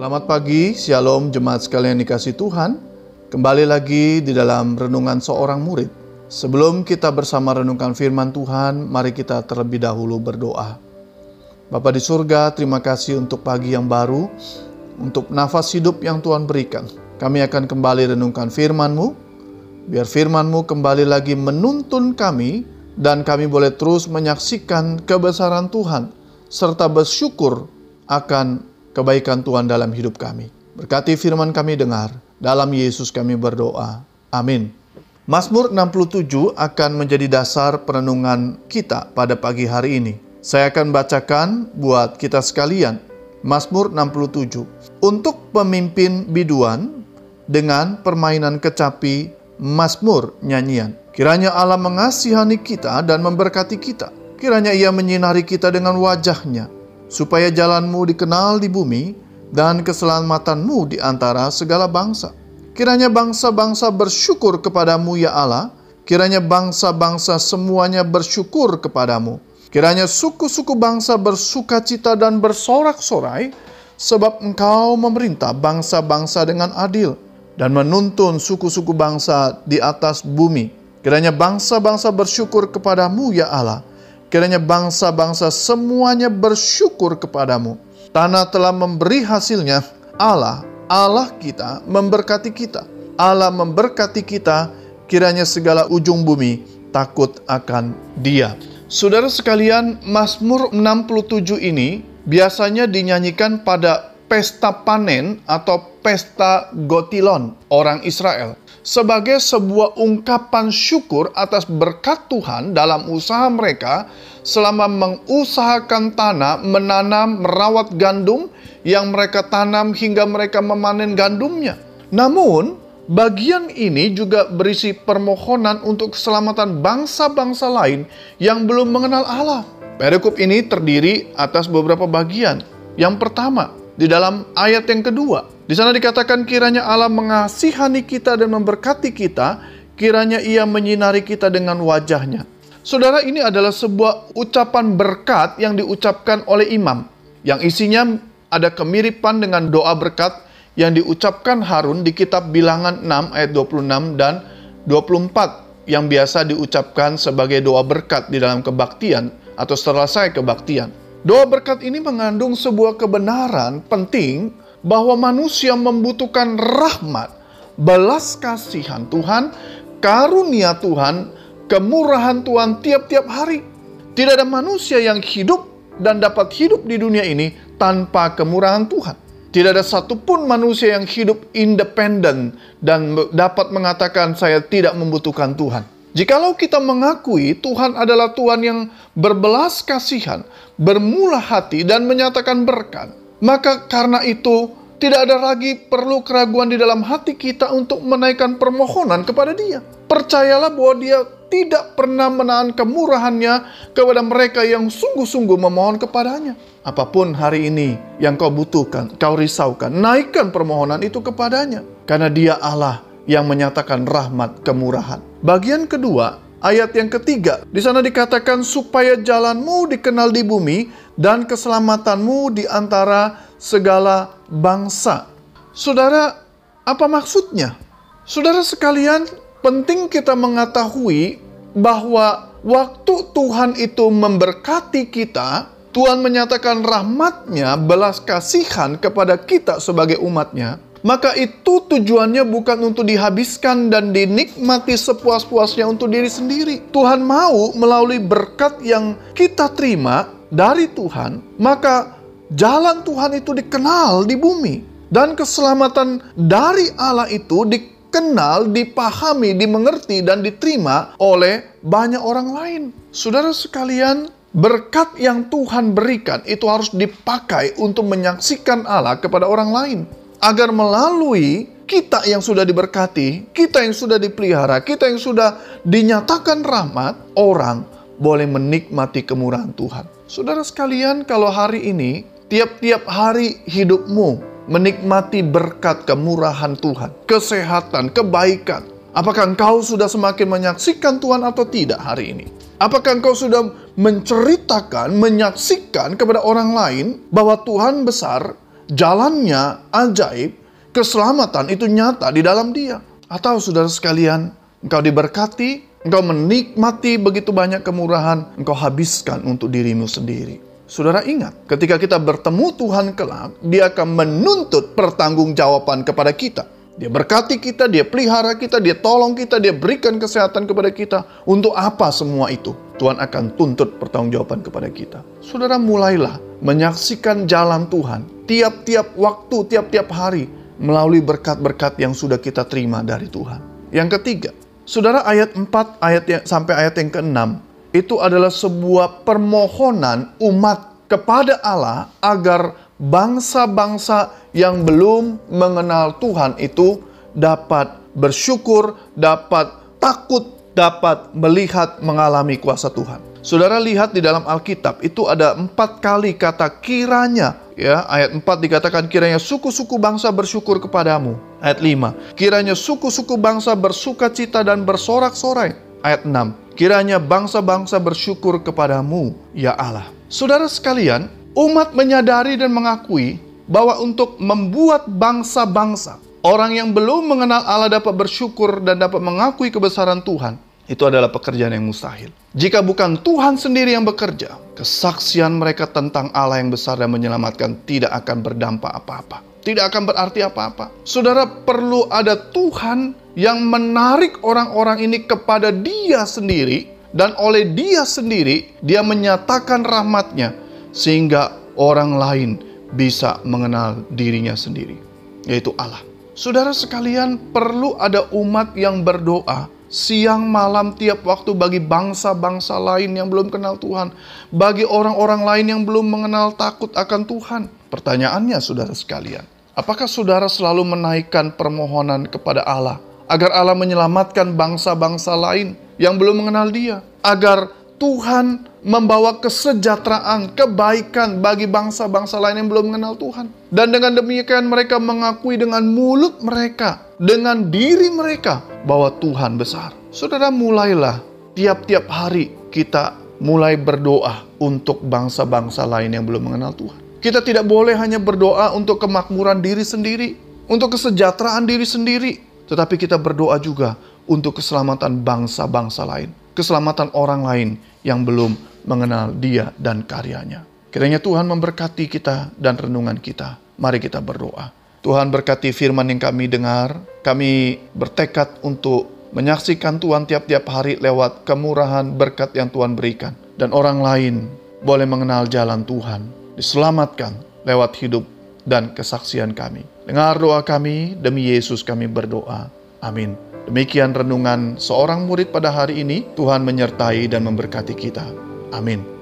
Selamat pagi, Shalom jemaat sekalian dikasih Tuhan. Kembali lagi di dalam renungan seorang murid. Sebelum kita bersama renungkan firman Tuhan, mari kita terlebih dahulu berdoa. Bapa di surga, terima kasih untuk pagi yang baru, untuk nafas hidup yang Tuhan berikan. Kami akan kembali renungkan firman-Mu, biar firman-Mu kembali lagi menuntun kami, dan kami boleh terus menyaksikan kebesaran Tuhan, serta bersyukur akan kebaikan Tuhan dalam hidup kami. Berkati firman kami dengar, dalam Yesus kami berdoa. Amin. Mazmur 67 akan menjadi dasar perenungan kita pada pagi hari ini. Saya akan bacakan buat kita sekalian. Mazmur 67. Untuk pemimpin biduan dengan permainan kecapi Mazmur nyanyian. Kiranya Allah mengasihani kita dan memberkati kita. Kiranya ia menyinari kita dengan wajahnya supaya jalanmu dikenal di bumi dan keselamatanmu di antara segala bangsa. Kiranya bangsa-bangsa bersyukur kepadamu ya Allah, kiranya bangsa-bangsa semuanya bersyukur kepadamu. Kiranya suku-suku bangsa bersuka cita dan bersorak-sorai, sebab engkau memerintah bangsa-bangsa dengan adil dan menuntun suku-suku bangsa di atas bumi. Kiranya bangsa-bangsa bersyukur kepadamu ya Allah, Kiranya bangsa-bangsa semuanya bersyukur kepadamu. Tanah telah memberi hasilnya. Allah, Allah kita memberkati kita. Allah memberkati kita, kiranya segala ujung bumi takut akan dia. Saudara sekalian, Mazmur 67 ini biasanya dinyanyikan pada pesta panen atau pesta gotilon orang Israel sebagai sebuah ungkapan syukur atas berkat Tuhan dalam usaha mereka selama mengusahakan tanah, menanam, merawat gandum yang mereka tanam hingga mereka memanen gandumnya. Namun, bagian ini juga berisi permohonan untuk keselamatan bangsa-bangsa lain yang belum mengenal Allah. Perikop ini terdiri atas beberapa bagian. Yang pertama, di dalam ayat yang kedua, di sana dikatakan kiranya Allah mengasihani kita dan memberkati kita, kiranya ia menyinari kita dengan wajahnya. Saudara, ini adalah sebuah ucapan berkat yang diucapkan oleh imam, yang isinya ada kemiripan dengan doa berkat yang diucapkan Harun di kitab bilangan 6 ayat 26 dan 24 yang biasa diucapkan sebagai doa berkat di dalam kebaktian atau selesai kebaktian. Doa berkat ini mengandung sebuah kebenaran penting bahwa manusia membutuhkan rahmat, belas kasihan Tuhan, karunia Tuhan, kemurahan Tuhan tiap-tiap hari. Tidak ada manusia yang hidup dan dapat hidup di dunia ini tanpa kemurahan Tuhan. Tidak ada satupun manusia yang hidup independen dan dapat mengatakan saya tidak membutuhkan Tuhan. Jikalau kita mengakui Tuhan adalah Tuhan yang berbelas kasihan, bermula hati dan menyatakan berkat, maka karena itu, tidak ada lagi perlu keraguan di dalam hati kita untuk menaikkan permohonan kepada Dia. Percayalah bahwa Dia tidak pernah menahan kemurahannya kepada mereka yang sungguh-sungguh memohon kepadanya. Apa pun hari ini yang kau butuhkan, kau risaukan, naikkan permohonan itu kepadanya. Karena dia Allah yang menyatakan rahmat kemurahan. Bagian kedua, ayat yang ketiga. Di sana dikatakan supaya jalanmu dikenal di bumi dan keselamatanmu di antara segala bangsa. Saudara, apa maksudnya? Saudara sekalian, penting kita mengetahui bahwa waktu Tuhan itu memberkati kita, Tuhan menyatakan rahmatnya, belas kasihan kepada kita sebagai umatnya, maka itu tujuannya bukan untuk dihabiskan dan dinikmati sepuas-puasnya untuk diri sendiri. Tuhan mau melalui berkat yang kita terima dari Tuhan, maka jalan Tuhan itu dikenal di bumi. Dan keselamatan dari Allah itu dikenal, dipahami, dimengerti, dan diterima oleh banyak orang lain. Saudara sekalian, berkat yang Tuhan berikan itu harus dipakai untuk menyaksikan Allah kepada orang lain agar melalui kita yang sudah diberkati, kita yang sudah dipelihara, kita yang sudah dinyatakan rahmat, orang boleh menikmati kemurahan Tuhan. Saudara sekalian, kalau hari ini tiap-tiap hari hidupmu menikmati berkat kemurahan Tuhan, kesehatan, kebaikan, apakah engkau sudah semakin menyaksikan Tuhan atau tidak hari ini? Apakah engkau sudah menceritakan, menyaksikan kepada orang lain bahwa Tuhan besar jalannya ajaib, keselamatan itu nyata di dalam dia. Atau saudara sekalian, engkau diberkati, engkau menikmati begitu banyak kemurahan, engkau habiskan untuk dirimu sendiri. Saudara ingat, ketika kita bertemu Tuhan kelak, dia akan menuntut pertanggungjawaban kepada kita. Dia berkati kita, dia pelihara kita, dia tolong kita, dia berikan kesehatan kepada kita. Untuk apa semua itu? Tuhan akan tuntut pertanggungjawaban kepada kita. Saudara mulailah menyaksikan jalan Tuhan tiap-tiap waktu, tiap-tiap hari melalui berkat-berkat yang sudah kita terima dari Tuhan. Yang ketiga, Saudara ayat 4 ayat yang, sampai ayat yang ke-6 itu adalah sebuah permohonan umat kepada Allah agar bangsa-bangsa yang belum mengenal Tuhan itu dapat bersyukur, dapat takut, dapat melihat mengalami kuasa Tuhan. Saudara lihat di dalam Alkitab itu ada empat kali kata kiranya. Ya, ayat 4 dikatakan kiranya suku-suku bangsa bersyukur kepadamu. Ayat 5, kiranya suku-suku bangsa bersuka cita dan bersorak-sorai. Ayat 6, kiranya bangsa-bangsa bersyukur kepadamu, ya Allah. Saudara sekalian, umat menyadari dan mengakui bahwa untuk membuat bangsa-bangsa, orang yang belum mengenal Allah dapat bersyukur dan dapat mengakui kebesaran Tuhan, itu adalah pekerjaan yang mustahil. Jika bukan Tuhan sendiri yang bekerja, kesaksian mereka tentang Allah yang besar dan menyelamatkan tidak akan berdampak apa-apa. Tidak akan berarti apa-apa. Saudara perlu ada Tuhan yang menarik orang-orang ini kepada dia sendiri dan oleh dia sendiri dia menyatakan rahmatnya sehingga orang lain bisa mengenal dirinya sendiri, yaitu Allah. Saudara sekalian, perlu ada umat yang berdoa siang malam tiap waktu bagi bangsa-bangsa lain yang belum kenal Tuhan, bagi orang-orang lain yang belum mengenal takut akan Tuhan. Pertanyaannya, saudara sekalian, apakah saudara selalu menaikkan permohonan kepada Allah agar Allah menyelamatkan bangsa-bangsa lain yang belum mengenal Dia, agar Tuhan membawa kesejahteraan, kebaikan bagi bangsa-bangsa lain yang belum mengenal Tuhan. Dan dengan demikian mereka mengakui dengan mulut mereka, dengan diri mereka bahwa Tuhan besar. Saudara mulailah tiap-tiap hari kita mulai berdoa untuk bangsa-bangsa lain yang belum mengenal Tuhan. Kita tidak boleh hanya berdoa untuk kemakmuran diri sendiri, untuk kesejahteraan diri sendiri, tetapi kita berdoa juga untuk keselamatan bangsa-bangsa lain, keselamatan orang lain yang belum mengenal Dia dan karyanya. Kiranya Tuhan memberkati kita dan renungan kita. Mari kita berdoa. Tuhan berkati firman yang kami dengar. Kami bertekad untuk menyaksikan Tuhan tiap-tiap hari lewat kemurahan berkat yang Tuhan berikan. Dan orang lain boleh mengenal jalan Tuhan. Diselamatkan lewat hidup dan kesaksian kami. Dengar doa kami, demi Yesus kami berdoa. Amin. Demikian renungan seorang murid pada hari ini. Tuhan menyertai dan memberkati kita. Amin.